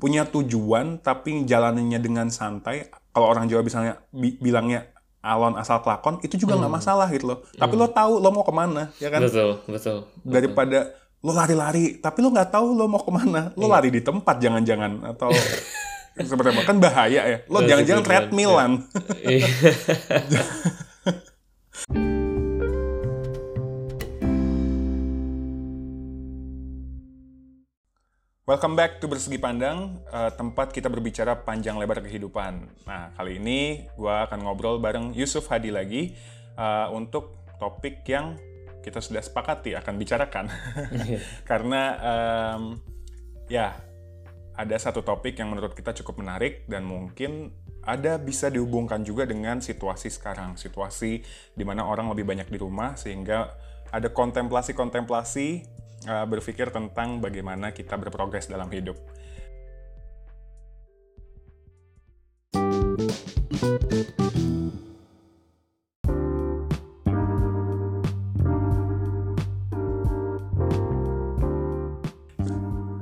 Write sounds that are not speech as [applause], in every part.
punya tujuan tapi jalannya dengan santai. Kalau orang Jawa misalnya bi- bilangnya alon asal kelakon itu juga nggak masalah gitu loh. Tapi lo tahu lo mau ke mana ya kan? Betul, betul. Daripada lo lari-lari tapi lo nggak tahu lo mau ke mana. Lo lari di tempat jangan-jangan atau seperti apa kan bahaya ya. Lo jangan-jangan treadmillan. [laughs] [laughs] Welcome back to Bersegi Pandang, eh, tempat kita berbicara panjang lebar kehidupan. Nah, kali ini gue akan ngobrol bareng Yusuf Hadi lagi eh, untuk topik yang kita sudah sepakati akan bicarakan. [laughs] Karena em, ya ada satu topik yang menurut kita cukup menarik dan mungkin ada bisa dihubungkan juga dengan situasi sekarang, situasi di mana orang lebih banyak di rumah sehingga ada kontemplasi-kontemplasi uh, berpikir tentang bagaimana kita berprogres dalam hidup.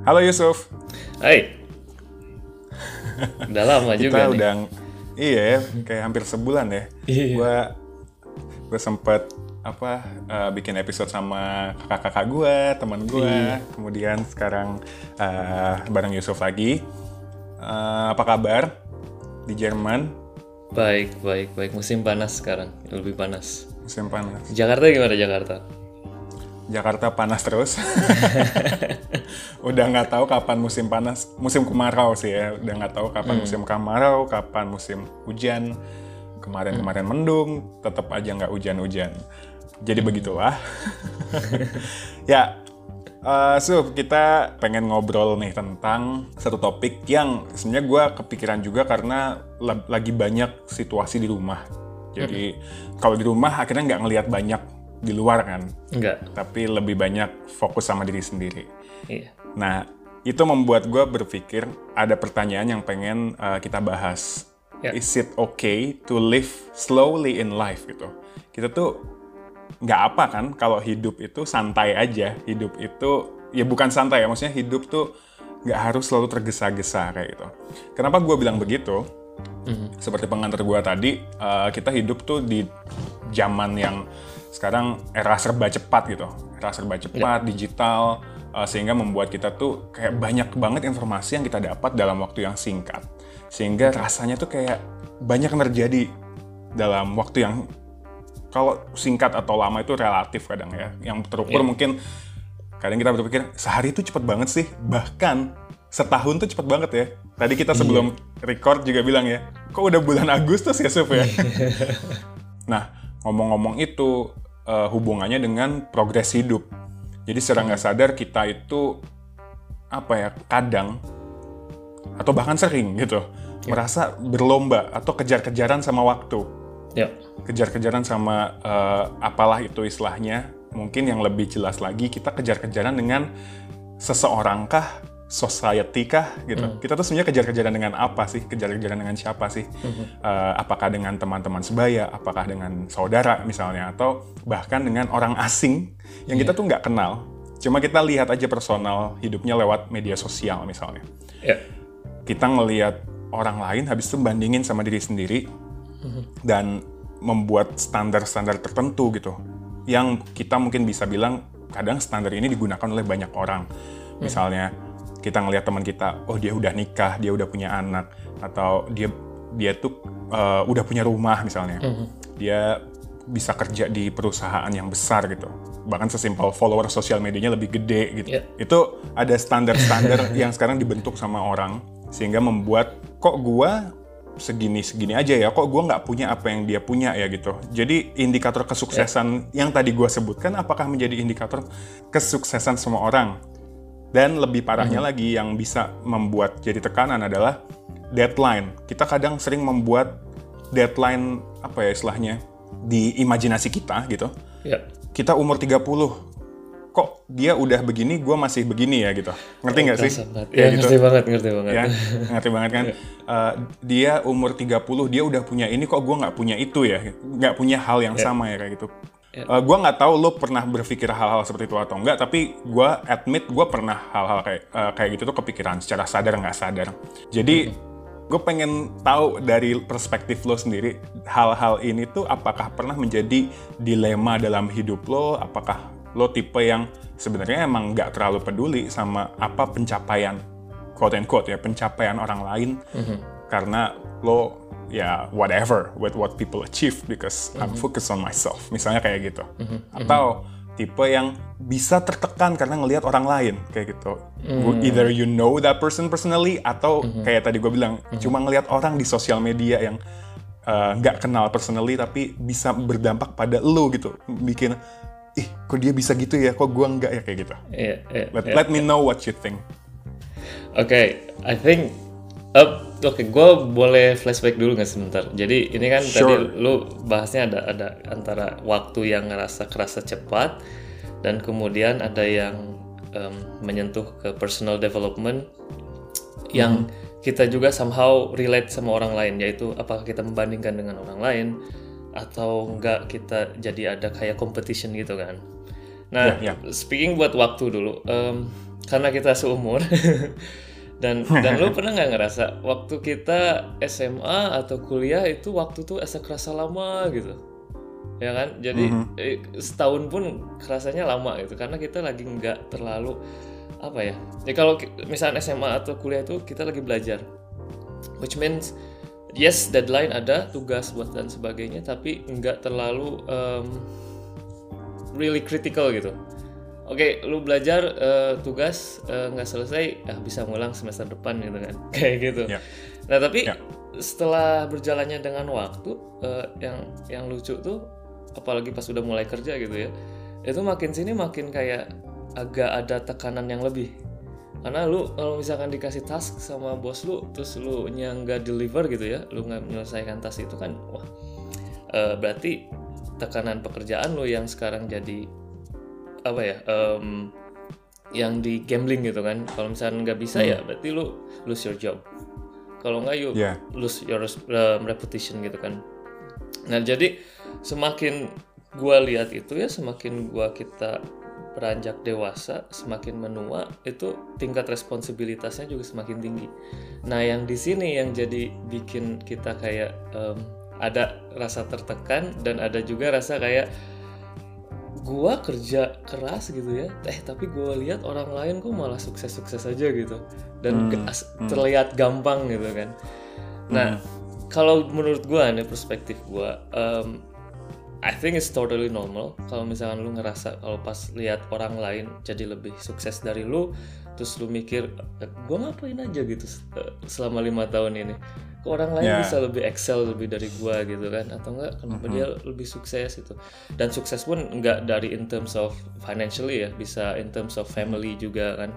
Halo Yusuf. Hai. [laughs] Udah lama juga kita nih. udah iya ya, kayak hampir sebulan ya Iya. gue gue sempet apa eh, bikin episode sama kakak-kakak gue teman gue Iya. kemudian sekarang eh, bareng Yusuf lagi Eh, apa kabar di Jerman Baik, baik, baik. Musim panas sekarang. Lebih panas. musim panas Jakarta gimana Jakarta? Jakarta panas terus [laughs] udah nggak tahu kapan musim panas musim kemarau sih ya udah nggak tahu kapan musim kemarau kapan musim hujan kemarin-kemarin mendung tetap aja nggak hujan-hujan jadi begitulah [laughs] ya eh Suf, kita pengen ngobrol nih tentang satu topik yang sebenarnya gue kepikiran juga karena la- lagi banyak situasi di rumah. Jadi kalau di rumah akhirnya nggak ngelihat banyak di luar kan, Enggak. tapi lebih banyak fokus sama diri sendiri. Iya. Nah, itu membuat gue berpikir ada pertanyaan yang pengen uh, kita bahas. Ya. Is it okay to live slowly in life gitu? Kita tuh nggak apa kan kalau hidup itu santai aja. Hidup itu ya bukan santai ya, maksudnya hidup tuh nggak harus selalu tergesa-gesa kayak gitu. Kenapa gue bilang begitu? Seperti pengantar gue tadi, uh, kita hidup tuh di zaman yang sekarang era serba cepat gitu. Era serba cepat, digital, uh, sehingga membuat kita tuh kayak banyak banget informasi yang kita dapat dalam waktu yang singkat. Sehingga rasanya tuh kayak banyak yang terjadi dalam waktu yang kalau singkat atau lama itu relatif kadang ya. Yang terukur Iya. mungkin kadang kita berpikir sehari itu cepet banget sih. Bahkan setahun tuh cepet banget ya. Tadi kita sebelum record juga bilang ya, kok udah bulan Agustus ya Suf ya? [laughs] nah, ngomong-ngomong itu eh, hubungannya dengan progres hidup. Jadi secara nggak sadar kita itu apa ya kadang atau bahkan sering gitu merasa berlomba atau kejar-kejaran sama waktu Ya. kejar-kejaran sama eh, apalah itu istilahnya. Mungkin yang lebih jelas lagi kita kejar-kejaran dengan seseorang kah society kah gitu kita tuh sebenarnya kejar-kejaran dengan apa sih? Kejar-kejaran dengan siapa sih? Eh, apakah dengan teman-teman sebaya? Apakah dengan saudara misalnya? Atau bahkan dengan orang asing yang kita tuh nggak kenal. Cuma kita lihat aja personal hidupnya lewat media sosial misalnya. Ya. kita ngelihat orang lain habis itu bandingin sama diri sendiri dan membuat standar-standar tertentu gitu. Yang kita mungkin bisa bilang kadang standar ini digunakan oleh banyak orang. Misalnya kita ngelihat teman kita oh dia udah nikah dia udah punya anak. Atau dia dia tuh uh, udah punya rumah misalnya. Dia bisa kerja di perusahaan yang besar gitu. Bahkan sesimpel follower sosial medianya lebih gede gitu. Iya. itu ada standar-standar [laughs] yang sekarang dibentuk sama orang sehingga membuat kok gua segini segini aja ya. Kok gua nggak punya apa yang dia punya ya gitu. Jadi indikator kesuksesan yang tadi gua sebutkan apakah menjadi indikator kesuksesan semua orang? Dan lebih parahnya lagi yang bisa membuat jadi tekanan adalah deadline. Kita kadang sering membuat deadline apa ya istilahnya di imajinasi kita gitu. Ya. kita umur 30 kok dia udah begini, gue masih begini ya gitu. Ngerti nggak sih? Banget. Kayak Ya, gitu. ngerti banget, ngerti banget. Ya, ngerti banget kan? [laughs] Eh, dia umur 30, dia udah punya ini, kok gue nggak punya itu ya? Nggak punya hal yang sama ya kayak gitu. Uh, gue nggak tahu lo pernah berpikir hal-hal seperti itu atau enggak, tapi gue admit gue pernah hal-hal kayak uh, kayak gitu tuh kepikiran secara sadar nggak sadar. Jadi gue pengen tahu dari perspektif lo sendiri hal-hal ini tuh apakah pernah menjadi dilema dalam hidup lo? Apakah lo tipe yang sebenarnya emang nggak terlalu peduli sama apa pencapaian quote and quote ya pencapaian orang lain. Karena lo ya whatever with what people achieve because I'm focused on myself. Misalnya kayak gitu. Atau tipe yang bisa tertekan karena ngelihat orang lain kayak gitu. Either you know that person personally atau kayak tadi gue bilang cuma ngelihat orang di sosial media yang uh, nggak kenal personally tapi bisa berdampak pada lo gitu. Bikin ih kok dia bisa gitu ya kok gue nggak ya kayak gitu Iya, iya, let, iya. let me know what you think Oke, I think uh, Oke, gue boleh flashback dulu nggak sebentar. Jadi ini kan tadi Sure. lu bahasnya ada ada antara waktu yang ngerasa kerasa cepat dan kemudian ada yang em, menyentuh ke personal development yang kita juga somehow relate sama orang lain yaitu apakah kita membandingkan dengan orang lain atau enggak kita jadi ada kayak competition gitu kan. Nah, Ya, ya. speaking buat waktu dulu, em, karena kita seumur [laughs] dan dan lu [laughs] pernah nggak ngerasa waktu kita SMA atau kuliah itu waktu tuh asa kerasa lama gitu, ya kan? Jadi eh, setahun pun kerasanya lama gitu karena kita lagi nggak terlalu apa ya? Ya kalau misalnya SMA atau kuliah itu kita lagi belajar, which means yes deadline ada tugas buat dan sebagainya tapi nggak terlalu em, really critical gitu. Oke, lu belajar eh, tugas eh, nggak selesai, ah bisa ngulang semester depan gitu kan, [laughs] kayak gitu. Ya. Nah tapi Ya. setelah berjalannya dengan waktu, eh, yang yang lucu tuh, apalagi pas udah mulai kerja gitu ya, itu makin sini makin kayak agak ada tekanan yang lebih. Karena lu kalau misalkan dikasih task sama bos lu, terus lu nya nggak deliver gitu ya, lu nggak menyelesaikan task itu kan, wah. Eh, berarti tekanan pekerjaan lu yang sekarang jadi apa ya em, yang di gambling gitu kan. Kalau misalnya nggak bisa ya berarti lu lose your job. Kalau nggak you Ya. lose your um, reputation gitu kan. Nah jadi semakin gua lihat itu ya semakin gua kita beranjak dewasa semakin menua itu tingkat responsibilitasnya juga semakin tinggi. Nah yang di sini yang jadi bikin kita kayak em, ada rasa tertekan dan ada juga rasa kayak gua kerja keras gitu ya eh tapi gua lihat orang lain kok malah sukses-sukses aja gitu dan ga- as- terlihat gampang gitu kan. Nah kalau menurut gua nih perspektif gua em, I think it's totally normal. Kalau misalkan lu ngerasa kalau pas lihat orang lain jadi lebih sukses dari lu terus lu mikir "Eh, gua ngapain aja gitu eh, selama lima tahun ini? Kok orang lain Ya. bisa lebih excel lebih dari gua gitu kan? Atau enggak kenapa dia lebih sukses itu dan sukses pun enggak dari in terms of financially ya bisa in terms of family juga kan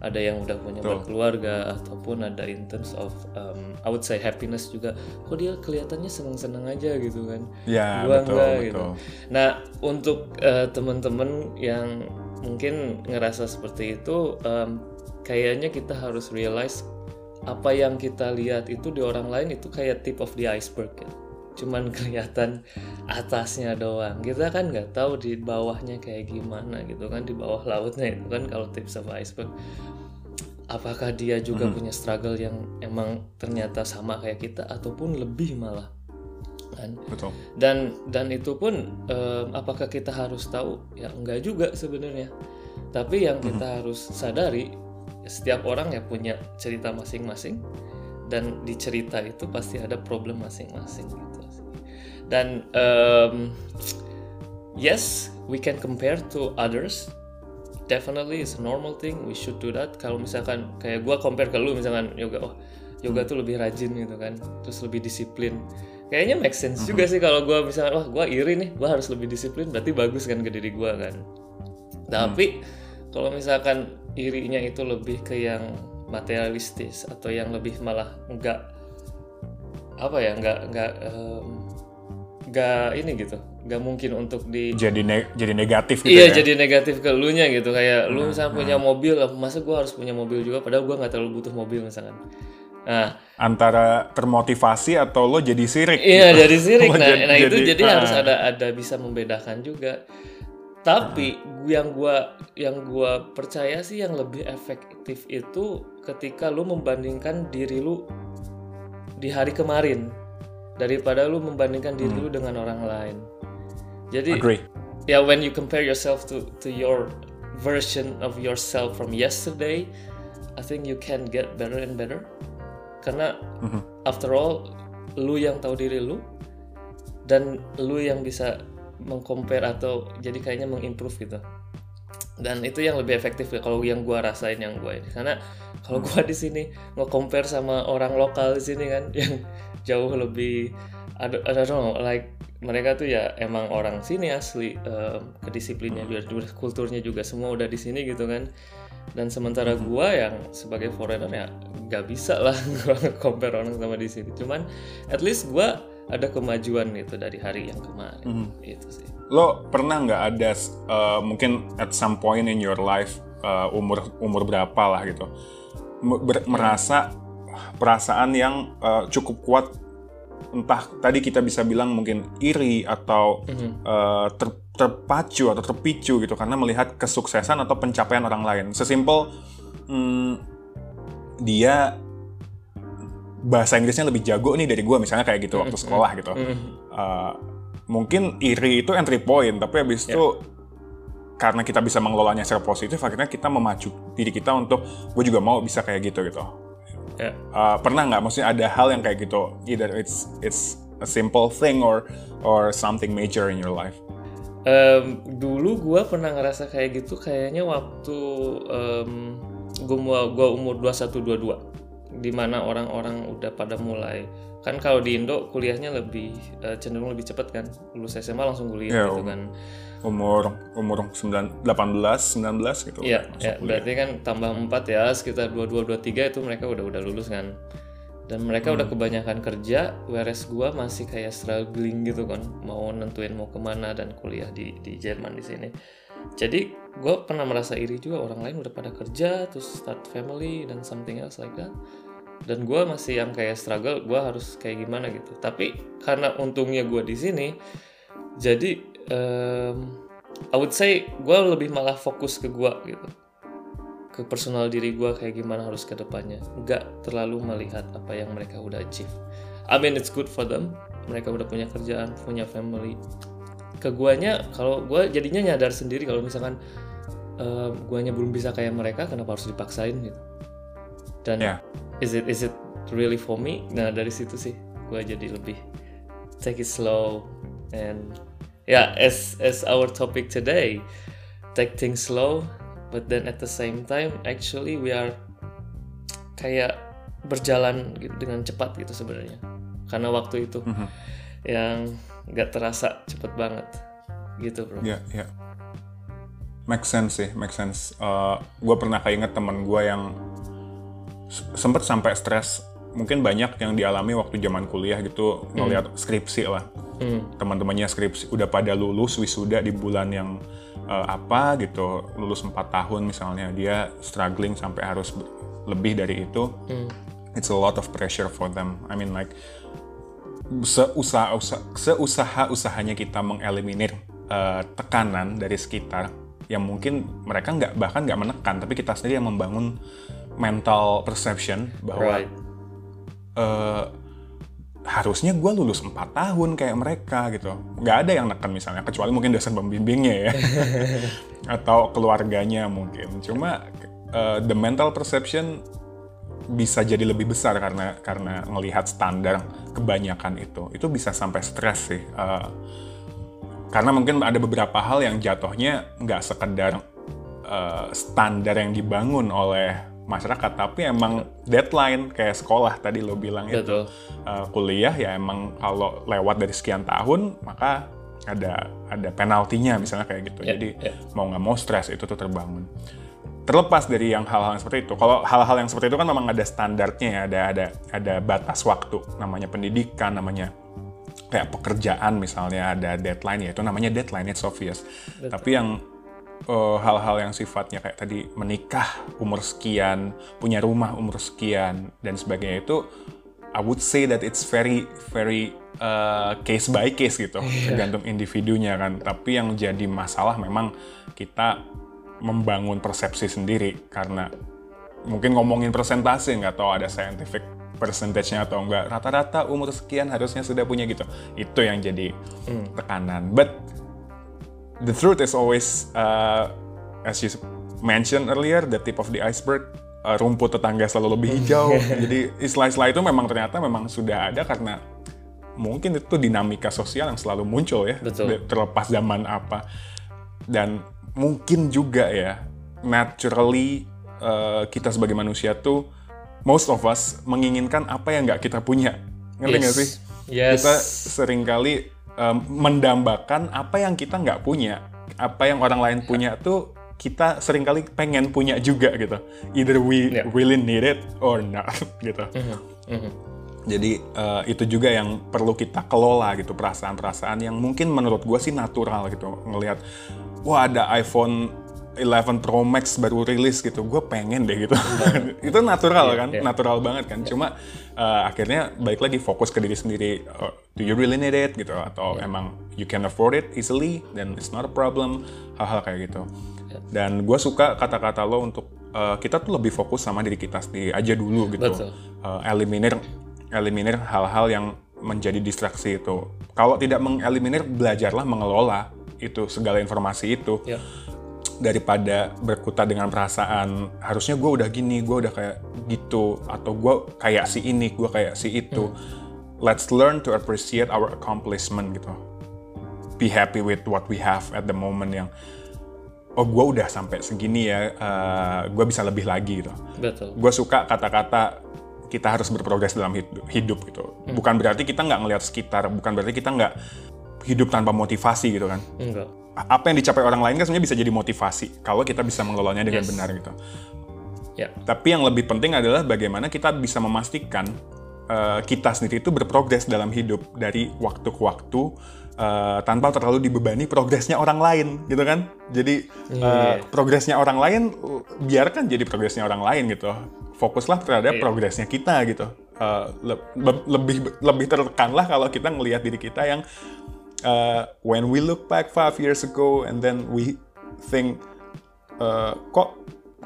ada yang udah punya Betul. berkeluarga ataupun ada in terms of um, I would say happiness juga kok dia kelihatannya seneng-seneng aja gitu kan Ya, gua betul, enggak betul. gitu nah untuk eh, teman-teman yang mungkin ngerasa seperti itu em, kayaknya kita harus realize apa yang kita lihat itu di orang lain itu kayak tip of the iceberg ya. Cuman [laughs] kelihatan atasnya doang. Kita kan nggak tahu di bawahnya kayak gimana gitu kan di bawah lautnya itu kan kalau tips of iceberg. Apakah dia juga punya struggle yang emang ternyata sama kayak kita ataupun lebih malah kan? Betul. dan dan itu pun em, apakah kita harus tahu? Ya enggak juga sebenarnya. Tapi yang kita harus sadari setiap orang ya punya cerita masing-masing dan di cerita itu pasti ada problem masing-masing gitu. Dan em, yes we can compare to others. Definitely it's a normal thing we should do that. Kalau misalkan kayak gua compare ke lu misalkan yoga oh yoga tuh lebih rajin gitu kan terus lebih disiplin. Kayaknya make sense juga sih kalau gua misalkan wah gua iri nih gua harus lebih disiplin berarti bagus kan ke diri gua kan. Tapi kalau misalkan irinya itu lebih ke yang materialistis atau yang lebih malah enggak apa ya enggak enggak em, enggak ini gitu enggak mungkin untuk di Jadi ne- jadi negatif gitu iya ya. jadi negatif ke lu nya gitu kayak lu misalnya punya mobil masa gua harus punya mobil juga padahal gua nggak terlalu butuh mobil misalkan Nah, antara termotivasi atau lo jadi sirik. Iya dari sirik. Lo [laughs] Nah, jadi- nah itu jadi- jadi ah. harus ada ada bisa membedakan juga. Tapi yang gua yang gua percaya sih yang lebih efektif itu ketika lu membandingkan diri lu di hari kemarin daripada lu membandingkan diri lu dengan orang lain. Jadi Agree. ya when you compare yourself to to your version of yourself from yesterday, I think you can get better and better. Karena after all, lu yang tahu diri lu dan lu yang bisa mengcompare atau jadi kayaknya mengimprove gitu. Dan itu yang lebih efektif ya kalau yang gua rasain yang gua ini. Karena kalau gua di sini nge-compare sama orang lokal di sini kan [laughs] yang jauh lebih I don't know like mereka tuh ya emang orang sini asli em, kedisiplinnya juga juga kulturnya juga semua udah di sini gitu kan. Dan sementara gua yang sebagai foreigner ya nggak bisa lah [laughs] compare orang sama di sini. Cuman at least gua ada kemajuan gitu dari hari yang kemarin. Itu sih Lo pernah nggak ada uh, mungkin at some point in your life uh, umur umur berapa lah gitu ber- merasa perasaan yang uh, cukup kuat entah tadi kita bisa bilang mungkin iri atau uh, ter- terpacu atau terpicu gitu karena melihat kesuksesan atau pencapaian orang lain. Sesimpel hmm, dia bahasa Inggrisnya lebih jago nih dari gua misalnya kayak gitu waktu sekolah gitu. Uh, mungkin iri itu entry point tapi habis itu karena kita bisa mengelolanya secara positif akhirnya kita memacu diri kita untuk gue juga mau bisa kayak gitu gitu. Ya. Uh, pernah nggak? Maksudnya ada hal yang kayak gitu? Either it's it's a simple thing or or something major in your life. Em, dulu gua pernah ngerasa kayak gitu kayaknya waktu gua mau gua umur 21 22 di mana orang-orang udah pada mulai kan kalau di Indo kuliahnya lebih eh, cenderung lebih cepat kan lulus SMA langsung kuliah Iya, gitu Om. kan umur umur 9, 18 19 gitu Iya, ya, kuliah. berarti kan tambah 4 ya sekitar 22 23 itu mereka udah udah lulus kan. Dan mereka udah kebanyakan kerja, whereas gua masih kayak struggling gitu kan, mau nentuin mau ke mana dan kuliah di di Jerman di sini. Jadi gue pernah merasa iri juga orang lain udah pada kerja, terus start family dan something else like that. Dan gua masih yang kayak struggle, gua harus kayak gimana gitu. Tapi karena untungnya gua di sini, jadi em, I would say gue lebih malah fokus ke gue gitu. Ke personal diri gue kayak gimana harus ke depannya. Nggak terlalu melihat apa yang mereka udah achieve. I mean it's good for them. Mereka udah punya kerjaan punya family. Ke guanya kalau gue jadinya nyadar sendiri kalau misalkan eh, guanya belum bisa kayak mereka kenapa harus dipaksain gitu? Dan Ya. Is it is it really for me nah dari situ sih gue jadi lebih take it slow and yeah as as our topic today take things slow but then at the same time actually we are kayak berjalan gitu dengan cepat gitu sebenarnya karena waktu itu yang nggak terasa cepet banget gitu bro Iya, iya. Make sense sih, make sense. gue pernah keinget temen gue yang s- sempet sampai stres. Mungkin banyak yang dialami waktu zaman kuliah gitu, ngeliat skripsi lah. Hmm. Teman-temannya skripsi udah pada lulus wisuda di bulan yang eh, apa gitu, lulus 4 tahun misalnya. Dia struggling sampai harus lebih dari itu. It's a lot of pressure for them. I mean like seusaha seusaha usahanya kita mengeliminir eh, tekanan dari sekitar yang mungkin mereka nggak bahkan nggak menekan tapi kita sendiri yang membangun mental perception bahwa right. eh, harusnya gue lulus 4 tahun kayak mereka gitu. Nggak ada yang neken misalnya kecuali mungkin dosen pembimbingnya ya. [laughs] Atau keluarganya mungkin. Cuma eh, the mental perception bisa jadi lebih besar karena karena ngelihat standar kebanyakan itu. Itu bisa sampai stres sih Eh, karena mungkin ada beberapa hal yang jatuhnya nggak sekedar eh, standar yang dibangun oleh masyarakat tapi emang deadline kayak sekolah tadi lo bilang itu. Betul. Eh, kuliah ya emang kalau lewat dari sekian tahun maka ada ada penaltinya misalnya kayak gitu. Ya, jadi ya. mau nggak mau stres itu tuh terbangun. Terlepas dari yang hal-hal seperti itu kalau hal-hal yang seperti itu kan memang ada standarnya ya ada ada ada batas waktu. Namanya pendidikan namanya kayak pekerjaan misalnya ada deadline ya itu namanya deadline it's obvious. Tapi yang eh, hal-hal yang sifatnya kayak tadi menikah umur sekian, punya rumah umur sekian dan sebagainya itu I would say that it's very very uh, case by case gitu, tergantung individunya kan. Tapi yang jadi masalah memang kita membangun persepsi sendiri karena mungkin ngomongin persentase nggak tahu ada scientific percentage-nya atau enggak. Rata-rata umur sekian harusnya sudah punya gitu. Itu yang jadi tekanan. But the truth is always uh, as you mentioned earlier the tip of the iceberg uh, rumput tetangga selalu lebih hijau [laughs] jadi istilah-istilah itu memang ternyata memang sudah ada karena mungkin itu dinamika sosial yang selalu muncul ya Betul. terlepas zaman apa dan mungkin juga ya naturally uh, kita sebagai manusia tuh most of us menginginkan apa yang nggak kita punya ngerti nggak Yes. sih Yes. kita sering kali um, mendambakan apa yang kita nggak punya apa yang orang lain punya tuh kita sering kali pengen punya juga gitu either we Yeah. really need it or not [laughs] gitu Mhm. jadi uh, itu juga yang perlu kita kelola gitu perasaan-perasaan yang mungkin menurut gue sih natural gitu ngelihat wah ada iPhone 11 Pro Max baru rilis gitu gue pengen deh gitu [laughs] itu natural Iya, kan iya. natural banget kan cuma uh, akhirnya balik lagi fokus ke diri sendiri uh, do you really need it gitu atau Iya. emang you can afford it easily then it's not a problem hal-hal kayak gitu dan gue suka kata-kata lo untuk uh, kita tuh lebih fokus sama diri kita sendiri aja dulu gitu Betul. uh, eliminir eliminir hal-hal yang menjadi distraksi itu. Kalau tidak mengeliminir, belajarlah mengelola itu segala informasi itu Ya. Daripada berkutat dengan perasaan harusnya gue udah gini, gue udah kayak gitu atau gue kayak si ini, gue kayak si itu. Let's learn to appreciate our accomplishment gitu. Be happy with what we have at the moment yang oh gue udah sampai segini ya, gue bisa lebih lagi gitu Betul. gue suka kata-kata kita harus berprogres dalam hidup, hidup gitu. Bukan berarti kita nggak ngelihat sekitar, bukan berarti kita nggak hidup tanpa motivasi gitu kan. Enggak. Apa yang dicapai orang lain kan sebenarnya bisa jadi motivasi kalau kita bisa mengelolanya dengan Yes. benar gitu. Ya. Tapi yang lebih penting adalah bagaimana kita bisa memastikan eh, kita sendiri itu berprogres dalam hidup dari waktu ke waktu eh, tanpa terlalu dibebani progresnya orang lain, gitu kan? Jadi eh, Iya. progresnya orang lain uh, biarkan jadi progresnya orang lain gitu. Fokuslah terhadap Iya. progresnya kita gitu. Le- le- lebih lebih tertekanlah kalau kita ngelihat diri kita yang eh, when we look back five years ago and then we think eh, kok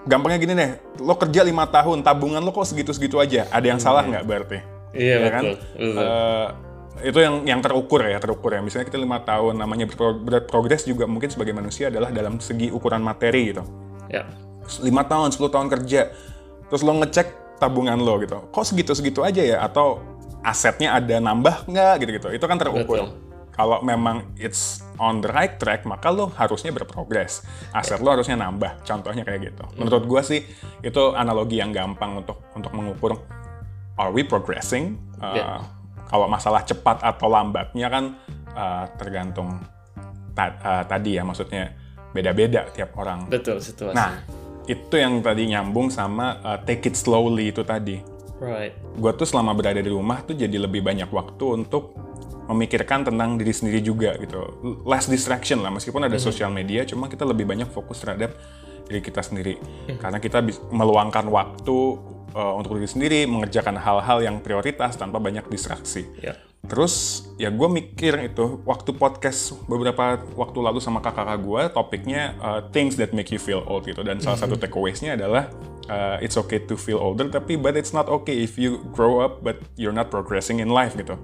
gampangnya gini deh, lo kerja lima tahun, tabungan lo kok segitu-segitu aja, ada yang salah nggak berarti? Iya, Ya kan? betul. Eh, itu yang yang terukur ya, terukur ya. Misalnya kita lima tahun, namanya berpro- berprogres juga mungkin sebagai manusia adalah dalam segi ukuran materi gitu. ya. lima tahun, 10 tahun kerja, terus lo ngecek tabungan lo gitu, kok segitu-segitu aja ya? Atau asetnya ada nambah nggak gitu-gitu? Itu kan terukur. Betul. Kalau memang it's on the right track, maka lo harusnya berprogres. Aset lo harusnya nambah. Contohnya kayak gitu. Menurut gua sih itu analogi yang gampang untuk untuk mengukur are we progressing? Uh. Kalau masalah cepat atau lambatnya kan uh, tergantung ta- uh, tadi ya, maksudnya beda-beda tiap orang. Betul situasi. Nah, itu yang tadi nyambung sama uh, take it slowly itu tadi. right. Gue tuh selama berada di rumah tuh jadi lebih banyak waktu untuk memikirkan tentang diri sendiri juga gitu. Less distraction lah, meskipun ada sosial media, cuma kita lebih banyak fokus terhadap diri kita sendiri. Karena kita meluangkan waktu uh, untuk diri sendiri, mengerjakan hal-hal yang prioritas tanpa banyak distraksi. Ya. Terus ya gue mikir itu waktu podcast beberapa waktu lalu sama kakak gue topiknya uh, things that make you feel old gitu dan salah satu takeaways-nya adalah uh, it's okay to feel older tapi but it's not okay if you grow up but you're not progressing in life gitu.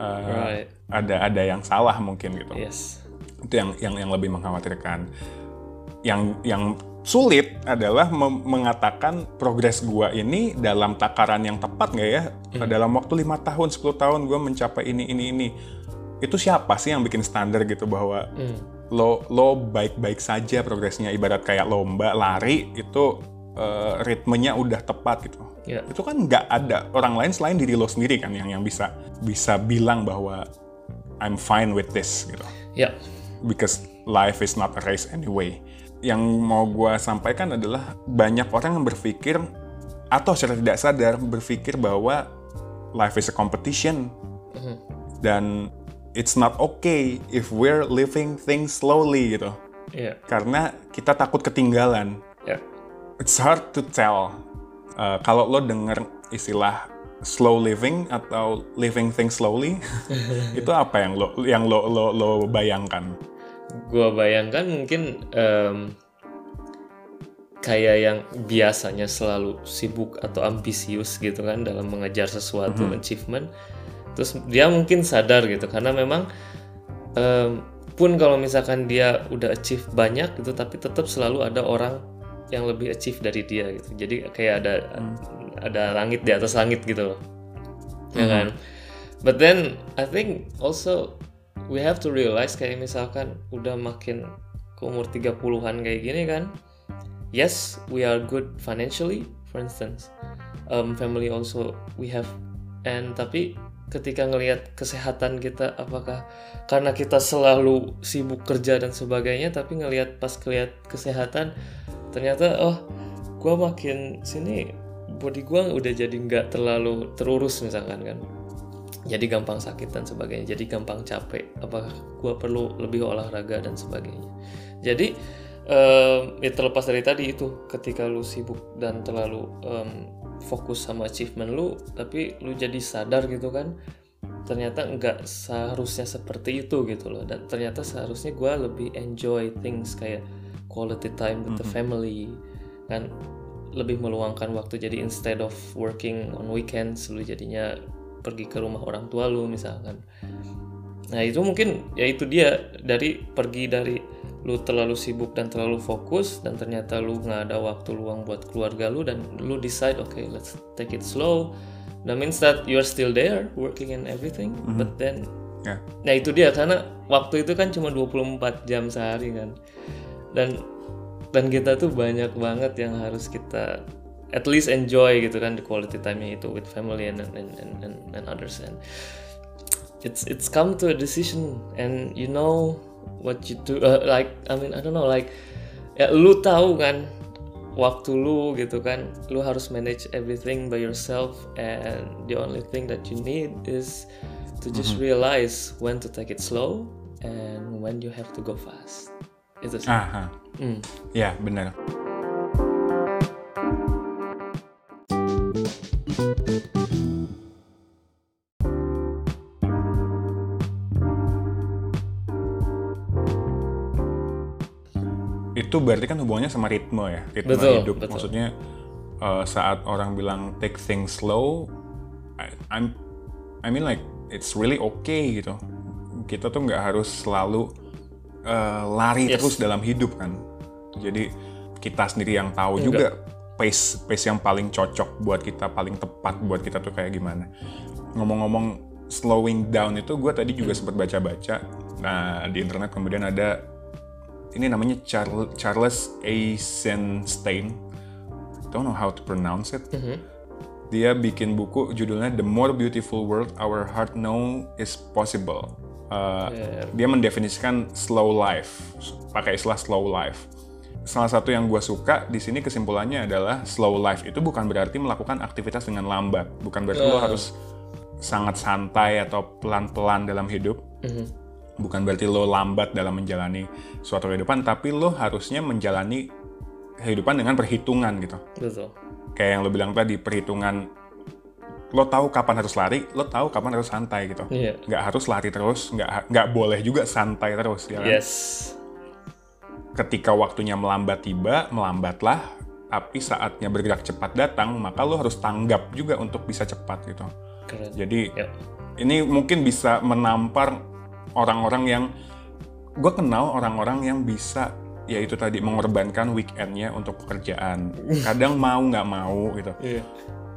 Uh, Right. Ada ada yang salah mungkin gitu. Yes. itu yang yang yang lebih mengkhawatirkan. Yang yang sulit adalah mengatakan progres gua ini dalam takaran yang tepat nggak ya? Dalam waktu lima tahun 10 tahun gua mencapai ini ini ini. Itu siapa sih yang bikin standar gitu bahwa lo lo baik-baik saja progresnya? Ibarat kayak lomba lari itu eh, ritmenya udah tepat gitu Ya. itu kan nggak ada orang lain selain diri lo sendiri kan yang yang bisa bisa bilang bahwa I'm fine with this gitu Ya. because life is not a race anyway. Yang mau gue sampaikan adalah banyak orang yang berpikir atau secara tidak sadar berpikir bahwa life is a competition dan it's not okay if we're living things slowly gitu. Iya. karena kita takut ketinggalan. Ya. It's hard to tell. Uh, kalau lo denger istilah slow living atau living things slowly, [laughs] itu apa yang lo yang lo lo, lo bayangkan? Gua bayangkan mungkin em, kayak yang biasanya selalu sibuk atau ambisius gitu kan dalam mengejar sesuatu achievement. Terus dia mungkin sadar gitu karena memang em, pun kalau misalkan dia udah achieve banyak gitu tapi tetap selalu ada orang yang lebih achieve dari dia gitu. Jadi kayak ada ada langit di atas langit gitu loh. Ya kan? But then I think also we have to realize kayak misalkan udah makin ke umur 30-an kayak gini kan. Yes, we are good financially, for instance. Um, family also we have and tapi ketika ngelihat kesehatan kita apakah karena kita selalu sibuk kerja dan sebagainya tapi ngelihat pas ngelihat kesehatan ternyata oh gua makin sini body gua udah jadi nggak terlalu terurus misalkan kan. Jadi gampang sakit dan sebagainya jadi gampang capek. Apakah gua perlu lebih olahraga dan sebagainya? Jadi em, ya terlepas dari tadi itu ketika lu sibuk dan terlalu em, fokus sama achievement lu tapi lu jadi sadar gitu kan ternyata nggak seharusnya seperti itu gitu loh. Dan ternyata seharusnya gua lebih enjoy things kayak quality time with the family kan? Lebih meluangkan waktu jadi instead of working on weekends lu jadinya pergi ke rumah orang tua lu misalkan. Nah itu mungkin ya itu dia dari pergi dari lu terlalu sibuk dan terlalu fokus dan ternyata lu nggak ada waktu luang buat keluarga lu dan lu decide okay let's take it slow. That means that you're still there working and everything but then Ya. Nah itu dia karena waktu itu kan cuma 24 jam sehari kan. Dan dan kita tuh banyak banget yang harus kita at least enjoy gitu kan the quality time-nya itu with family and and, and, and, and others. And it's it's come to a decision and you know what you do uh, like I mean I don't know like ya lu tahu kan waktu lu gitu kan lu harus manage everything by yourself and the only thing that you need is to just realize when to take it slow and when you have to go fast itu sih Aha. Hmm. Ya, benar. Itu berarti kan hubungannya sama ritme ya, ritme Betul, hidup. betul. Maksudnya eh, saat orang bilang take things slow, I, I'm, I mean like it's really okay gitu. Kita tuh nggak harus selalu eh, lari Yes. terus dalam hidup kan. Jadi kita sendiri yang tahu juga pace pace yang paling cocok buat kita, paling tepat buat kita tuh kayak gimana. Ngomong-ngomong slowing down itu gue tadi juga sempat baca-baca. Nah di internet kemudian ada ini namanya Charles Charles Eisenstein. Don't know how to pronounce it. Dia bikin buku judulnya The More Beautiful World Our Heart Know Is Possible. Uh, Dia mendefinisikan slow life, pakai istilah slow life. Salah satu yang gue suka di sini kesimpulannya adalah slow life itu bukan berarti melakukan aktivitas dengan lambat, bukan berarti lo harus sangat santai atau pelan-pelan dalam hidup. Bukan berarti lo lambat dalam menjalani suatu kehidupan, tapi lo harusnya menjalani kehidupan dengan perhitungan gitu. Betul. Kayak yang lo bilang tadi perhitungan lo tahu kapan harus lari lo tahu kapan harus santai gitu. Iya. nggak harus lari terus nggak nggak boleh juga santai terus ya kan? Yes. Ketika waktunya melambat tiba melambatlah tapi saatnya bergerak cepat datang maka lo harus tanggap juga untuk bisa cepat gitu. Keren. Jadi ya ini mungkin bisa menampar orang-orang yang gue kenal orang-orang yang bisa ya itu tadi mengorbankan weekendnya untuk pekerjaan. Kadang mau nggak mau gitu. Iya.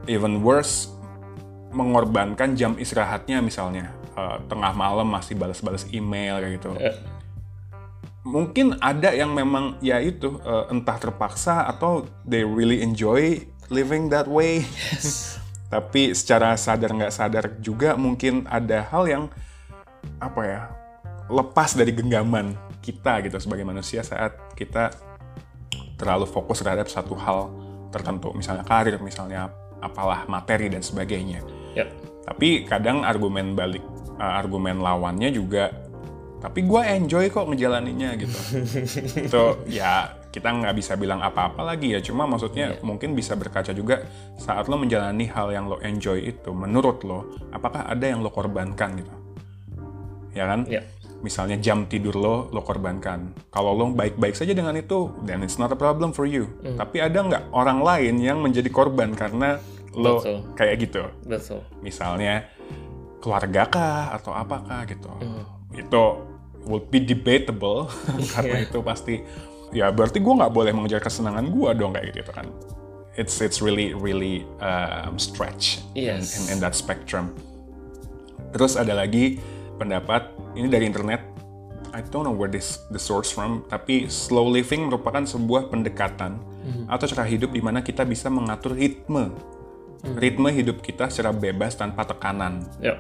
Even worse mengorbankan jam istirahatnya misalnya Eh, tengah malam masih balas-balas email kayak gitu. Eh. mungkin ada yang memang ya itu eh, entah terpaksa atau they really enjoy living that way. [laughs] Tapi secara sadar nggak sadar juga mungkin ada hal yang apa ya lepas dari genggaman kita gitu sebagai manusia saat kita terlalu fokus terhadap satu hal tertentu. Misalnya karir misalnya apalah materi dan sebagainya ya. Tapi kadang argumen balik uh, argumen lawannya juga tapi gue enjoy kok ngejalaninnya gitu. [laughs] Itu ya kita nggak bisa bilang apa-apa lagi ya. Cuma maksudnya mungkin bisa berkaca juga saat lo menjalani hal yang lo enjoy itu menurut lo apakah ada yang lo korbankan gitu? Ya kan? Ya. Misalnya jam tidur lo lo korbankan. Kalau lo baik-baik saja dengan itu then it's not a problem for you. Tapi ada nggak orang lain yang menjadi korban karena lo Betul. kayak gitu? Betul. Misalnya keluarga kah atau apakah gitu? Itu would be debatable [laughs] karena itu pasti ya berarti gue nggak boleh mengejar kesenangan gue dong kayak gitu kan? It's it's really really um, stretch in, Yes. in, in that spectrum. Terus ada lagi pendapat ini dari internet I don't know where this the source from tapi slow living merupakan sebuah pendekatan atau cara hidup di mana kita bisa mengatur ritme ritme hidup kita secara bebas tanpa tekanan ya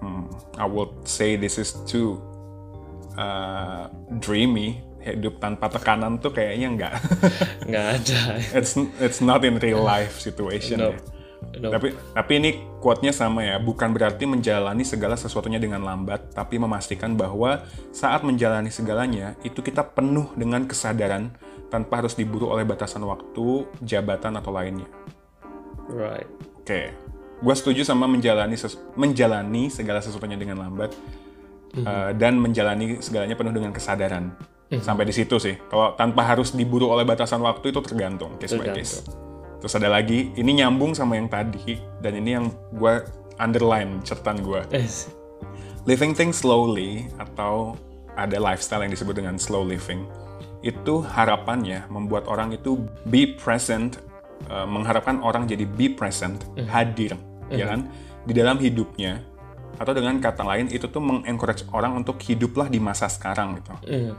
Hmm, I would say this is too uh, dreamy. Hidup tanpa tekanan tuh kayaknya nggak. [laughs] nggak ada it's it's not in real life situation. no ya. No Tapi tapi ini quote-nya sama ya, bukan berarti menjalani segala sesuatunya dengan lambat, tapi memastikan bahwa saat menjalani segalanya itu kita penuh dengan kesadaran tanpa harus diburu oleh batasan waktu, jabatan atau lainnya. right Oke, gue setuju sama menjalani ses- menjalani segala sesuatunya dengan lambat uh, dan menjalani segalanya penuh dengan kesadaran. Sampai di situ sih. Kalau tanpa harus diburu oleh batasan waktu itu tergantung case by case. Terus ada lagi, ini nyambung sama yang tadi dan ini yang gue underline catatan gue. eh Living things slowly atau ada lifestyle yang disebut dengan slow living itu harapannya membuat orang itu be present uh, mengharapkan orang jadi be present hadir ya kan? Di dalam hidupnya atau dengan kata lain itu tuh mengencourage orang untuk hiduplah di masa sekarang gitu. Mm,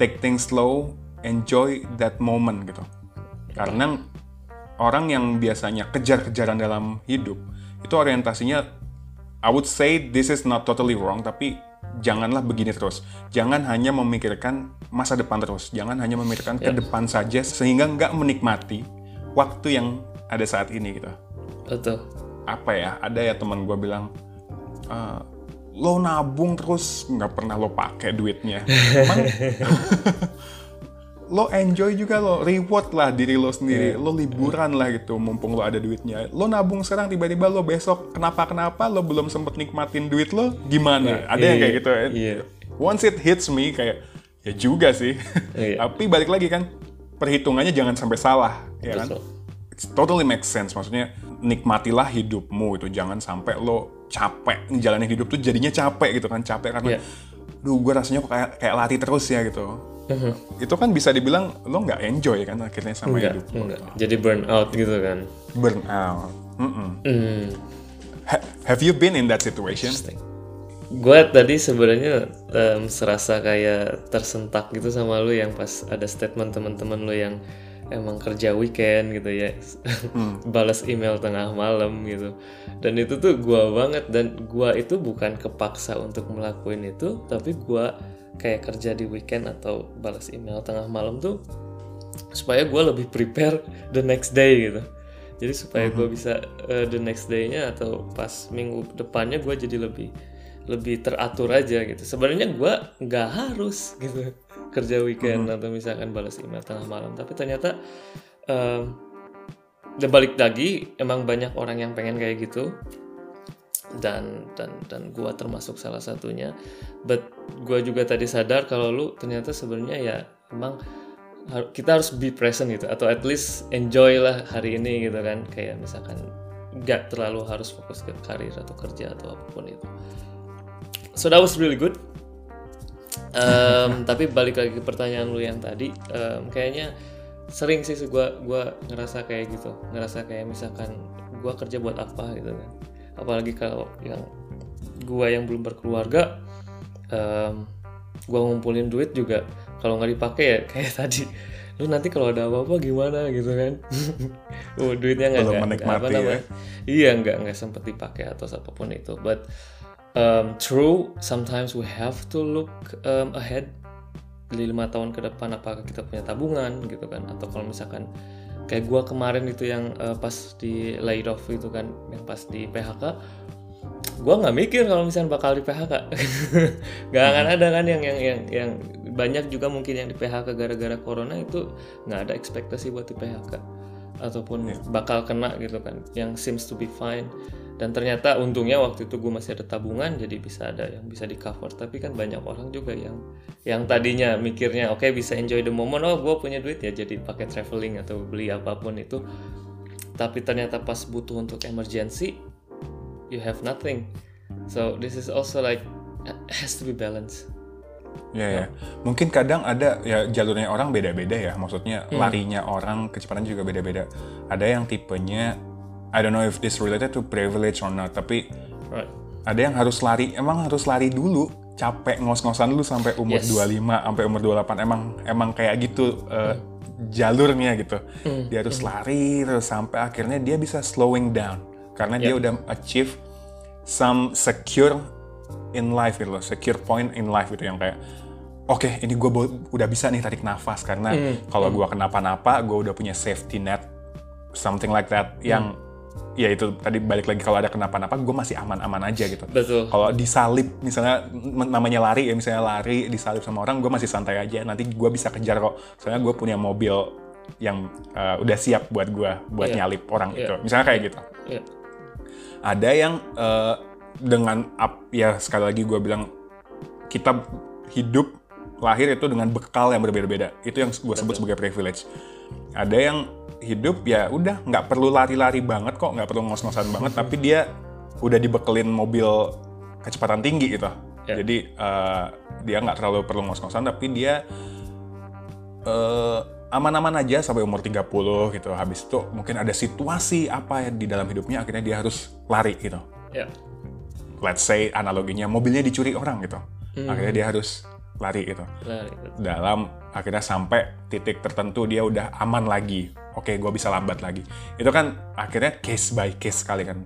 take things slow enjoy that moment gitu. Karena orang yang biasanya kejar-kejaran dalam hidup itu orientasinya I would say this is not totally wrong tapi janganlah begini terus. Jangan hanya memikirkan masa depan terus. Jangan hanya memikirkan ke depan saja sehingga nggak menikmati waktu yang ada saat ini gitu. Betul. Apa ya ada ya teman gue bilang "Eh, lo nabung terus nggak pernah lo pakai duitnya. [laughs] Emang lo enjoy juga lo reward lah diri lo sendiri. Lo liburan lah gitu mumpung lo ada duitnya. Lo nabung sekarang tiba-tiba lo besok kenapa kenapa lo belum sempet nikmatin duit lo? Gimana? Ada yang kayak gitu ya iya. once it hits me kayak ya juga sih. Iya. [laughs] tapi balik lagi kan perhitungannya jangan sampai salah ya kan. It's totally makes sense. Maksudnya nikmatilah hidupmu itu jangan sampai lo capek ngejalanin hidup tuh jadinya capek gitu kan. Capek karena Iya. Duh gue rasanya kok kayak kayak lari terus ya gitu. Itu kan bisa dibilang lo nggak enjoy kan akhirnya sama enggak hidup enggak jadi burn out gitu kan? Burn out. Mm-mm. hmm. Ha- have you been in that situation? Gue tadi sebenarnya em, serasa kayak tersentak gitu sama lu yang pas ada statement teman-teman lu yang emang kerja weekend gitu ya. [laughs] Balas email tengah malam gitu. Dan itu tuh gua banget. Dan gua itu bukan kepaksa untuk melakukan itu tapi gua kayak kerja di weekend atau balas email tengah malam tuh supaya gua lebih prepare the next day gitu. Jadi supaya gue bisa eh, the next day-nya atau pas minggu depannya gue jadi lebih lebih teratur aja gitu. Sebenarnya gue nggak harus gitu kerja weekend atau misalkan balas email tengah malam. Tapi ternyata em, dan balik lagi emang banyak orang yang pengen kayak gitu. Dan dan dan gua termasuk salah satunya. But gua juga tadi sadar kalau lu ternyata sebenarnya ya emang kita harus be present gitu. Atau at least enjoy lah hari ini gitu kan. Kayak misalkan nggak terlalu harus fokus ke karir atau kerja atau apa pun itu. So that was really good Em, tapi balik lagi ke pertanyaan lu yang tadi em, kayaknya sering sih gua gua ngerasa kayak gitu. Ngerasa kayak misalkan gua kerja buat apa gitu kan. Apalagi kalau yang gua yang belum berkeluarga em, gua ngumpulin duit juga kalau nggak dipakai ya kayak tadi. Lu nanti kalau ada apa-apa gimana gitu kan? [laughs] Oh duitnya nggak apa ya. namanya? Iya nggak nggak sempet dipakai atau apa pun itu. But um, true sometimes we have to look um, ahead di lima tahun ke depan apakah kita punya tabungan gitu kan. Atau kalau misalkan kayak gua kemarin itu yang uh, pas di laid off itu kan yang pas di PHK gue nggak mikir kalau misalnya bakal di PHK [laughs] nggak akan ada kan yang yang yang yang banyak juga mungkin yang di PHK gara-gara corona itu nggak ada ekspektasi buat di PHK ataupun bakal kena gitu kan yang seems to be fine dan ternyata untungnya waktu itu gue masih ada tabungan jadi bisa ada yang bisa di cover tapi kan banyak orang juga yang yang tadinya mikirnya oke bisa enjoy the moment oh gue punya duit ya jadi pakai traveling atau beli apa pun itu tapi ternyata pas butuh untuk emergency you have nothing so this is also like has to be balanced Ya, ya. Mungkin kadang ada ya jalurnya orang beda-beda ya. Maksudnya larinya orang kecepatan juga beda-beda. Ada yang tipenya I don't know if this related to privilege or not, tapi right. ada yang harus lari, emang harus lari dulu, capek ngos-ngosan dulu sampai umur Yes. 25, sampai umur 28. Emang emang kayak gitu eh, jalurnya gitu. Dia harus lari terus sampai akhirnya dia bisa slowing down karena dia udah achieve some secure in life gitu loh, secure point in life gitu yang kayak oke ini gue udah bisa nih tarik nafas karena kalau gue kenapa-napa gue udah punya safety net something like that yang ya itu tadi balik lagi kalau ada kenapa-napa gue masih aman-aman aja gitu. Betul. Kalau disalib misalnya namanya lari ya misalnya lari disalib sama orang gue masih santai aja. Nanti gue bisa kejar kok. Soalnya gue punya mobil yang uh, udah siap buat gue buat Iya. nyalip orang Iya. itu. Misalnya kayak gitu. Ya ada yang eh, dengan up ya sekali lagi gue bilang kita hidup lahir itu dengan bekal yang berbeda-beda. Itu yang gue sebut sebagai privilege. Ada yang hidup ya udah nggak perlu lari-lari banget kok nggak perlu ngos-ngosan banget tapi dia udah dibekelin mobil kecepatan tinggi gitu Ya. jadi eh, dia nggak terlalu perlu ngos-ngosan tapi dia eh, aman-aman aja sampai umur 30 gitu. Habis itu mungkin ada situasi apa ya di dalam hidupnya akhirnya dia harus lari gitu. ya Let's say analoginya mobilnya dicuri orang gitu. Akhirnya dia harus lari gitu. lari Dalam akhirnya sampai titik tertentu dia udah aman lagi. Oke, gue bisa lambat lagi. Itu kan akhirnya case by case sekali kan.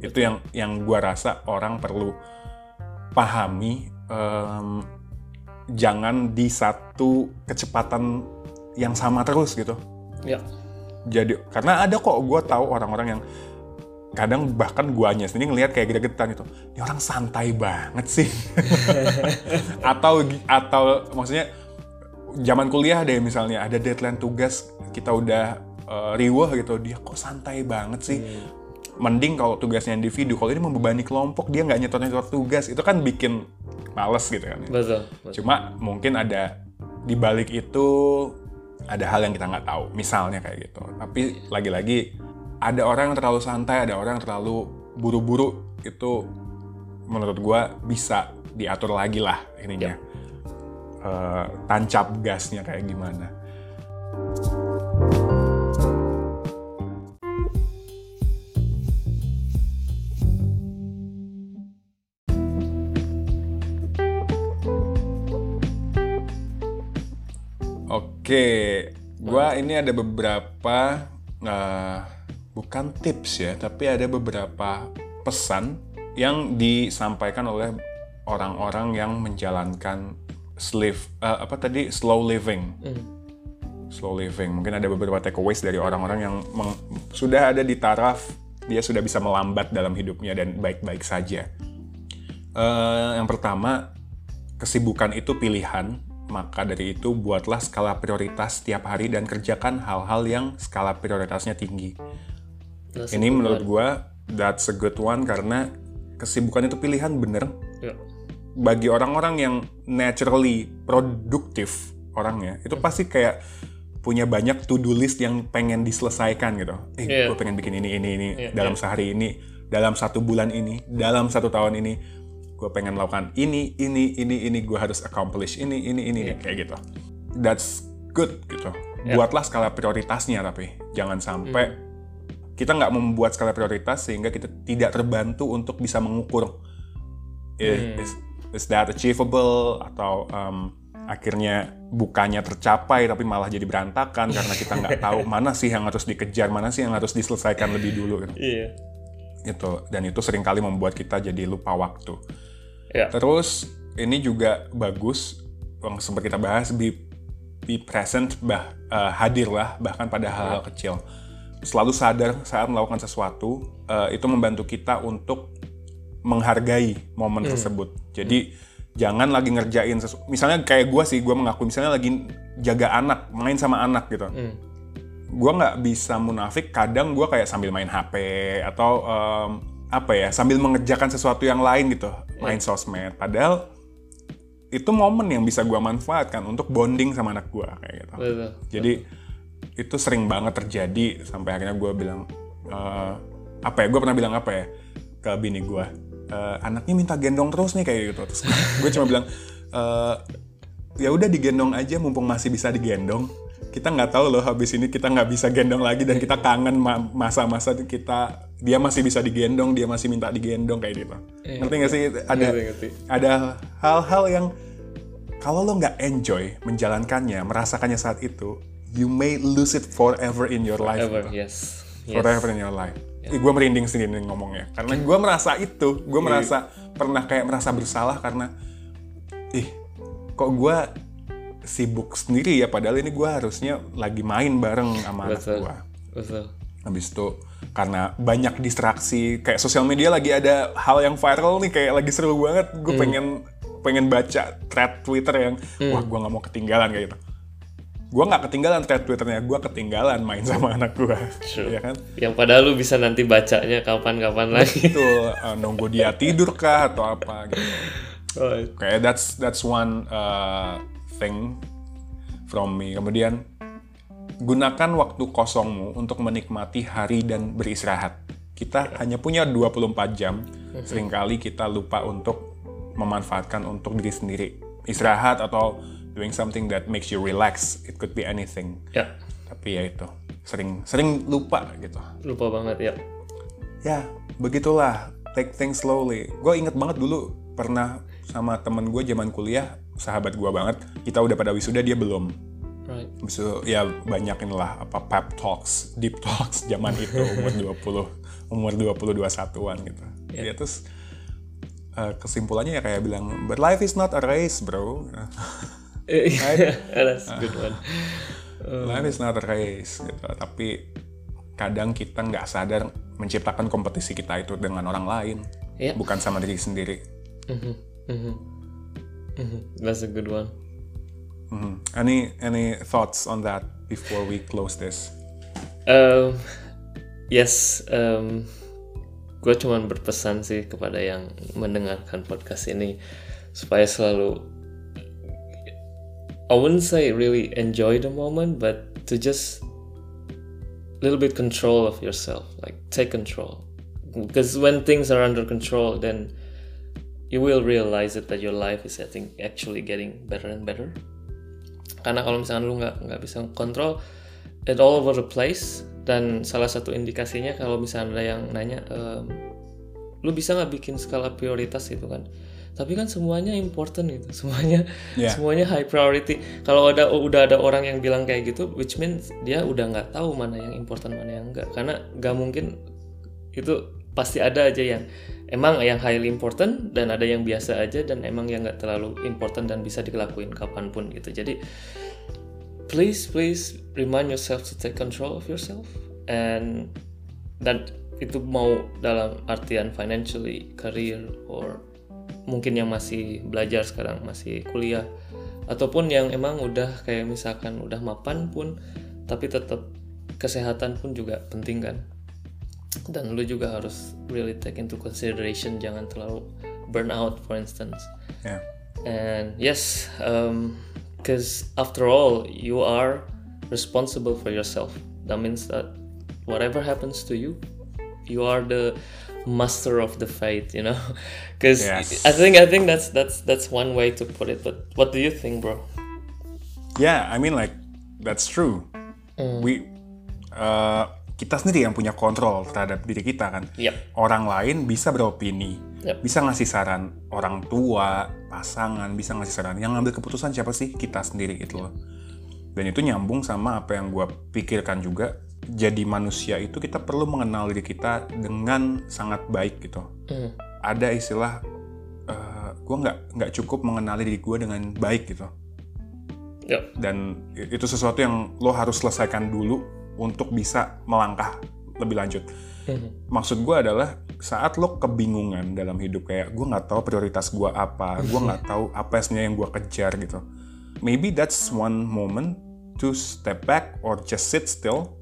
Itu yang yang gua rasa orang perlu pahami em, jangan di satu kecepatan yang sama terus gitu. ya Jadi karena ada kok gue tahu orang-orang yang kadang bahkan guanya sendiri ngelihat kayak gregetan itu. Ini orang santai banget sih. [laughs] atau atau maksudnya zaman kuliah deh misalnya ada deadline tugas kita udah eh, riweh gitu dia kok santai banget sih. Mending kalau tugasnya individu, kalau ini membebani kelompok dia nggak nyetor-nyetor tugas itu kan bikin males gitu kan. betul, betul. Cuma mungkin ada di balik itu ada hal yang kita nggak tahu, misalnya kayak gitu. Tapi lagi-lagi ada orang yang terlalu santai, ada orang yang terlalu buru-buru itu menurut gua bisa diatur lagi lah ininya. Eh, tancap gasnya kayak gimana. Oke, gua ini ada beberapa eh, bukan tips ya, tapi ada beberapa pesan yang disampaikan oleh orang-orang yang menjalankan slave eh, apa tadi slow living. Slow living. Mungkin ada beberapa takeaways dari orang-orang yang meng- sudah ada di taraf dia sudah bisa melambat dalam hidupnya dan baik-baik saja. Eh, yang pertama, kesibukan itu pilihan, maka dari itu buatlah skala prioritas setiap hari dan kerjakan hal-hal yang skala prioritasnya tinggi. That's Ini menurut gua that's a good one karena kesibukan itu pilihan bener. ya Bagi orang-orang yang naturally produktif orangnya, itu pasti kayak punya banyak to-do list yang pengen diselesaikan gitu. Eh, Iya. gue pengen bikin ini, ini, ini Iya, dalam sehari ini, dalam satu bulan ini, dalam satu tahun ini, gue pengen melakukan ini, ini, ini, ini, gue harus accomplish ini, ini, ini, Iya. kayak gitu. That's good gitu. Buatlah skala prioritasnya tapi jangan sampai Hmm. Kita nggak membuat skala prioritas sehingga kita tidak terbantu untuk bisa mengukur eh, Hmm. is, is that achievable? Atau um, akhirnya bukannya tercapai tapi malah jadi berantakan karena kita nggak [laughs] tahu mana sih yang harus dikejar mana sih yang harus diselesaikan lebih dulu. Iya. Itu dan itu sering kali membuat kita jadi lupa waktu. Ya terus ini juga bagus yang sempat kita bahas be, be present bah eh, hadirlah bahkan pada hal-hal kecil selalu sadar saat melakukan sesuatu eh, itu membantu kita untuk menghargai momen tersebut. Jadi jangan lagi ngerjain sesu- misalnya kayak gue sih gue mengakui misalnya lagi jaga anak main sama anak gitu. Gue nggak bisa munafik. Kadang gue kayak sambil main HP atau em, apa ya sambil mengerjakan sesuatu yang lain gitu, main sosmed. Padahal itu momen yang bisa gue manfaatkan untuk bonding sama anak gue kayak gitu. Betul. Jadi itu sering banget terjadi sampai akhirnya gue bilang eh, apa ya? Gue pernah bilang apa ya ke bini gue? Eh, anaknya minta gendong terus nih kayak gitu. Terus gue cuma bilang eh, ya udah digendong aja mumpung masih bisa digendong. Kita nggak tahu loh habis ini kita nggak bisa gendong lagi dan kita kangen ma- masa-masa kita dia masih bisa digendong, dia masih minta digendong kayak gitu. Ngerti nggak sih? Ada Ngerti, ngerti. ada hal-hal yang kalau lo nggak enjoy menjalankannya, merasakannya saat itu, you may lose it forever in your life. Ever, gitu. yes. Yes. Forever in your life. Ih, gue merinding sendiri ngomongnya. Karena gue merasa itu, gue merasa pernah kayak merasa bersalah karena, ih, kok gue sibuk sendiri ya, padahal ini gue harusnya lagi main bareng sama anak gue. Betul. Habis itu karena banyak distraksi kayak sosial media lagi ada hal yang viral nih kayak lagi seru banget gue Hmm. pengen pengen baca thread Twitter yang wah gue nggak mau ketinggalan kayak gitu gue nggak ketinggalan thread Twitternya gue ketinggalan main sama [laughs] anak gue True. ya kan? Yang padahal lu bisa nanti bacanya kapan-kapan lagi. itu eh, [laughs] nunggu dia tidur kah atau apa gitu. Oh, kayak that's that's one uh, thing from me. Kemudian gunakan waktu kosongmu untuk menikmati hari dan beristirahat. Kita hanya punya 24 jam sering kali kita lupa untuk memanfaatkan untuk diri sendiri. Istirahat atau doing something that makes you relax it could be anything. Ya, tapi ya itu sering sering lupa gitu. Lupa banget ya. ya begitulah. Take things slowly. Gue inget banget dulu pernah sama temen gue zaman kuliah sahabat gue banget kita udah pada wisuda dia belum. Right. Itu ya banyak inilah apa pep talks deep [laughs] talks zaman itu umur [laughs] 20 umur 20 21-an gitu. Ya terus eh, kesimpulannya ya kayak bilang but life is not a race bro [laughs] Eh, [laughs] That's a good one. life is not a race gitu tapi kadang kita nggak sadar menciptakan kompetisi kita itu dengan orang lain Iya. bukan sama diri sendiri Mhm, mhm. Mhm, That's a good one. Any any thoughts on that before we close this? Um, yes, um, gue cuman berpesan sih kepada yang mendengarkan podcast ini supaya selalu I wouldn't say really enjoy the moment, but to just little bit control of yourself, like take control. Because when things are under control, then you will realize it that your life is I think actually getting better and better. Karena kalau misalkan lu nggak nggak bisa kontrol it all over the place dan salah satu indikasinya kalau misalnya ada yang nanya ehm, lu bisa nggak bikin skala prioritas gitu kan tapi kan semuanya important gitu [laughs] semuanya Yeah. semuanya high priority. Kalau ada udah ada orang yang bilang kayak gitu which means dia udah nggak tahu mana yang important mana yang enggak karena nggak mungkin itu pasti ada aja yang emang yang highly important dan ada yang biasa aja dan emang yang nggak terlalu important dan bisa dilakuin kapan pun gitu. Jadi please please remind yourself to take control of yourself and dan itu mau dalam artian financially career or mungkin yang masih belajar sekarang masih kuliah. Ataupun yang emang udah kayak misalkan udah mapan pun tapi tetap kesehatan pun juga penting kan. Dan lu juga harus really take into consideration jangan terlalu burn out for instance. Yeah. and yes because after all you are responsible for yourself. That means that whatever happens to you you are the master of the fate you know [laughs] because Yes. i think i think that's that's that's one way to put it but what do you think bro Yeah, I mean like that's true. We uh, kita sendiri yang punya kontrol terhadap diri kita kan. Yep. Orang lain bisa beropini, Yep. bisa ngasih saran. Orang tua, pasangan bisa ngasih saran. Yang ngambil keputusan siapa sih? Kita sendiri gitu loh. Dan itu nyambung sama apa yang gue pikirkan juga. Jadi manusia itu kita perlu mengenal diri kita dengan sangat baik gitu. Mm. Ada istilah eh gue nggak nggak cukup mengenali diri gue dengan baik gitu Yep. dan itu sesuatu yang lo harus selesaikan dulu untuk bisa melangkah lebih lanjut. Mhm. Maksud gue adalah saat lo kebingungan dalam hidup kayak gue nggak tahu prioritas gue apa, gue nggak tahu apa sebenarnya yang gue kejar gitu. Maybe that's one moment to step back or just sit still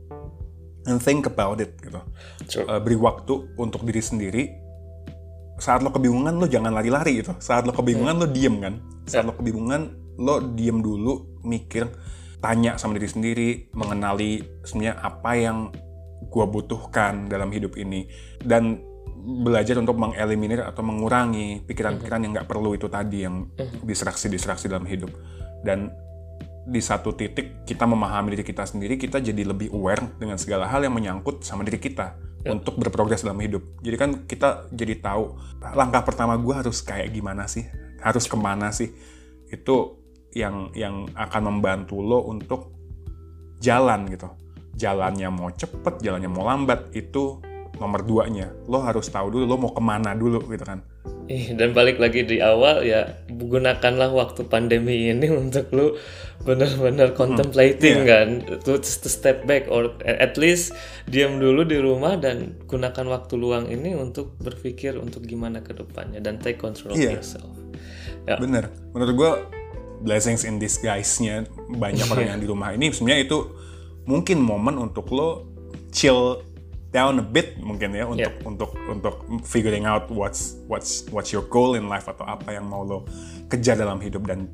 and think about it gitu. True. Uh, beri waktu untuk diri sendiri. Saat lo kebingungan lo jangan lari-lari gitu. Saat lo kebingungan lo diem kan. Saat lo kebingungan lo diem dulu, mikir, tanya sama diri sendiri, mengenali sebenarnya apa yang gue butuhkan dalam hidup ini dan belajar untuk mengeliminir atau mengurangi pikiran-pikiran yang nggak perlu itu tadi yang distraksi-distraksi dalam hidup dan di satu titik kita memahami diri kita sendiri kita jadi lebih aware dengan segala hal yang menyangkut sama diri kita untuk berprogres dalam hidup. Jadi kan kita jadi tahu langkah pertama gue harus kayak gimana sih? Harus ke mana sih? Itu yang yang akan membantu lo untuk jalan gitu. Jalannya mau cepet jalannya mau lambat itu nomor duanya. Lo harus tahu dulu lo mau ke mana dulu gitu kan Dan balik lagi di awal ya gunakanlah waktu pandemi ini [laughs] untuk lu benar-benar contemplating iya. kan to, to step back or at least diam dulu di rumah dan gunakan waktu luang ini untuk berpikir untuk gimana ke depannya dan take control of Iya. yourself. Ya. bener menurut gue blessings in disguise-nya banyak orang [laughs] yang di rumah ini sebenarnya itu mungkin momen untuk lo chill down a bit mungkin ya untuk Yeah. untuk untuk figuring out what's what's what's your goal in life atau apa yang mau lo kejar dalam hidup dan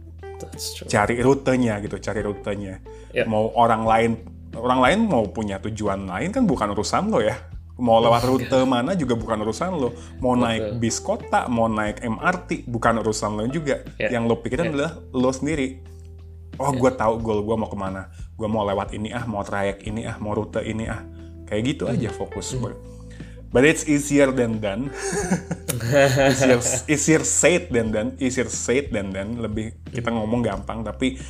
cari rutenya gitu cari rutenya. Ya. mau orang lain orang lain mau punya tujuan lain kan bukan urusan lo ya. Mau lewat rute mana juga bukan urusan lo. Mau naik bis kota mau naik MRT bukan urusan lo juga. Ya. yang lo pikirin adalah lo sendiri. Oh gue tahu goal gue mau ke mana. Gue mau lewat ini ah mau trayek ini ah mau rute ini ah kayak gitu aja fokus But- But it's easier than done. [laughs] easier, easier said than done. Easier said than done. Lebih kita ngomong gampang, tapi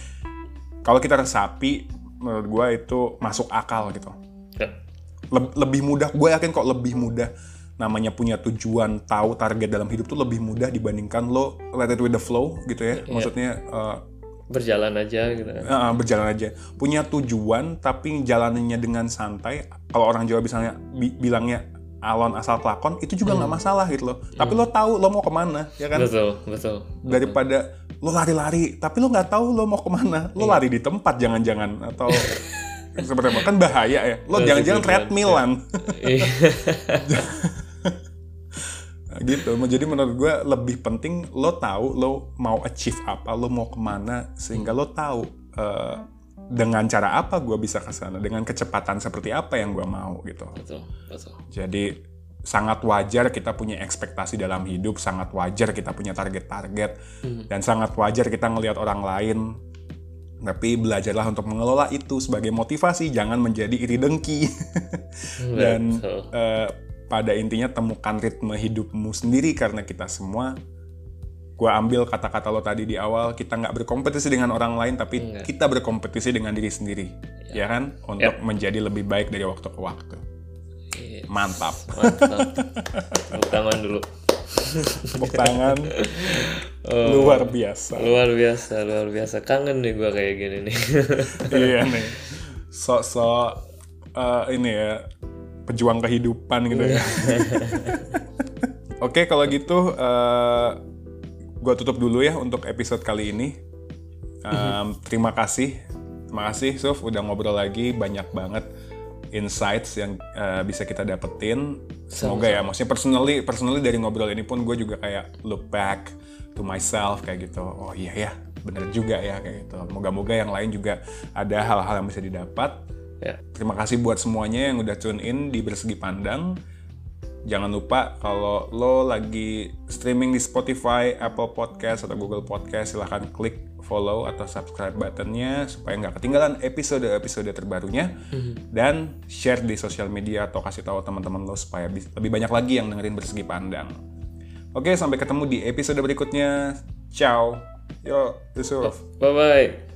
kalau kita resapi, menurut gue itu masuk akal gitu. Ya. Leb- lebih mudah, gue yakin kok lebih mudah namanya punya tujuan, tahu target dalam hidup tuh lebih mudah dibandingkan lo let it with the flow gitu ya. Maksudnya uh, Berjalan aja gitu. uh, berjalan aja. Punya tujuan tapi jalannya dengan santai. Kalau orang Jawa misalnya bi- bilangnya alon asal kelakon itu juga nggak masalah gitu loh. Tapi lo tahu lo mau ke mana ya kan? Betul, betul. Daripada lo lari-lari tapi lo nggak tahu lo mau ke mana. Lo lari di tempat jangan-jangan atau [laughs] seperti apa kan bahaya ya. Lo Betul, jangan-jangan treadmillan. [laughs] [laughs] Gitu. Jadi menurut gue lebih penting lo tahu lo mau achieve apa lo mau ke mana sehingga lo tahu eh, dengan cara apa gue bisa ke sana dengan kecepatan seperti apa yang gue mau gitu. Betul, betul. jadi sangat wajar kita punya ekspektasi dalam hidup sangat wajar kita punya target-target dan sangat wajar kita ngelihat orang lain. Tapi belajarlah untuk mengelola itu sebagai motivasi jangan menjadi iri dengki. [laughs] Dan Betul. eh, pada intinya temukan ritme hidupmu sendiri karena kita semua gua ambil kata-kata lo tadi di awal kita nggak berkompetisi dengan orang lain tapi Enggak. kita berkompetisi dengan diri sendiri ya kan untuk menjadi lebih baik dari waktu ke waktu Iya. mantap Mantap. Tepuk tangan dulu. tepuk tangan Oh. luar biasa Luar biasa, luar biasa. Kangen nih gua kayak gini nih. iya nih sok-sok eh, ini ya pejuang kehidupan gitu ya. [laughs] Oke kalau gitu eh gue tutup dulu ya untuk episode kali ini. Em, terima kasih. Terima kasih Suf udah ngobrol lagi. Banyak banget insights yang eh, bisa kita dapetin. Semoga ya maksudnya personally personally dari ngobrol ini pun gue juga kayak look back to myself kayak gitu. Oh iya ya bener juga ya kayak gitu. Moga-moga yang lain juga ada hal-hal yang bisa didapat ya. Terima kasih buat semuanya yang udah tune in di Bersegi Pandang. Jangan lupa kalau lo lagi streaming di Spotify, Apple Podcast, atau Google Podcast, silahkan klik follow atau subscribe buttonnya supaya nggak ketinggalan episode-episode terbarunya. Dan share di sosial media atau kasih tahu teman-teman lo supaya lebih banyak lagi yang dengerin Bersegi Pandang. Oke, sampai ketemu di episode berikutnya. Ciao. Yo, Yusuf. Bye bye.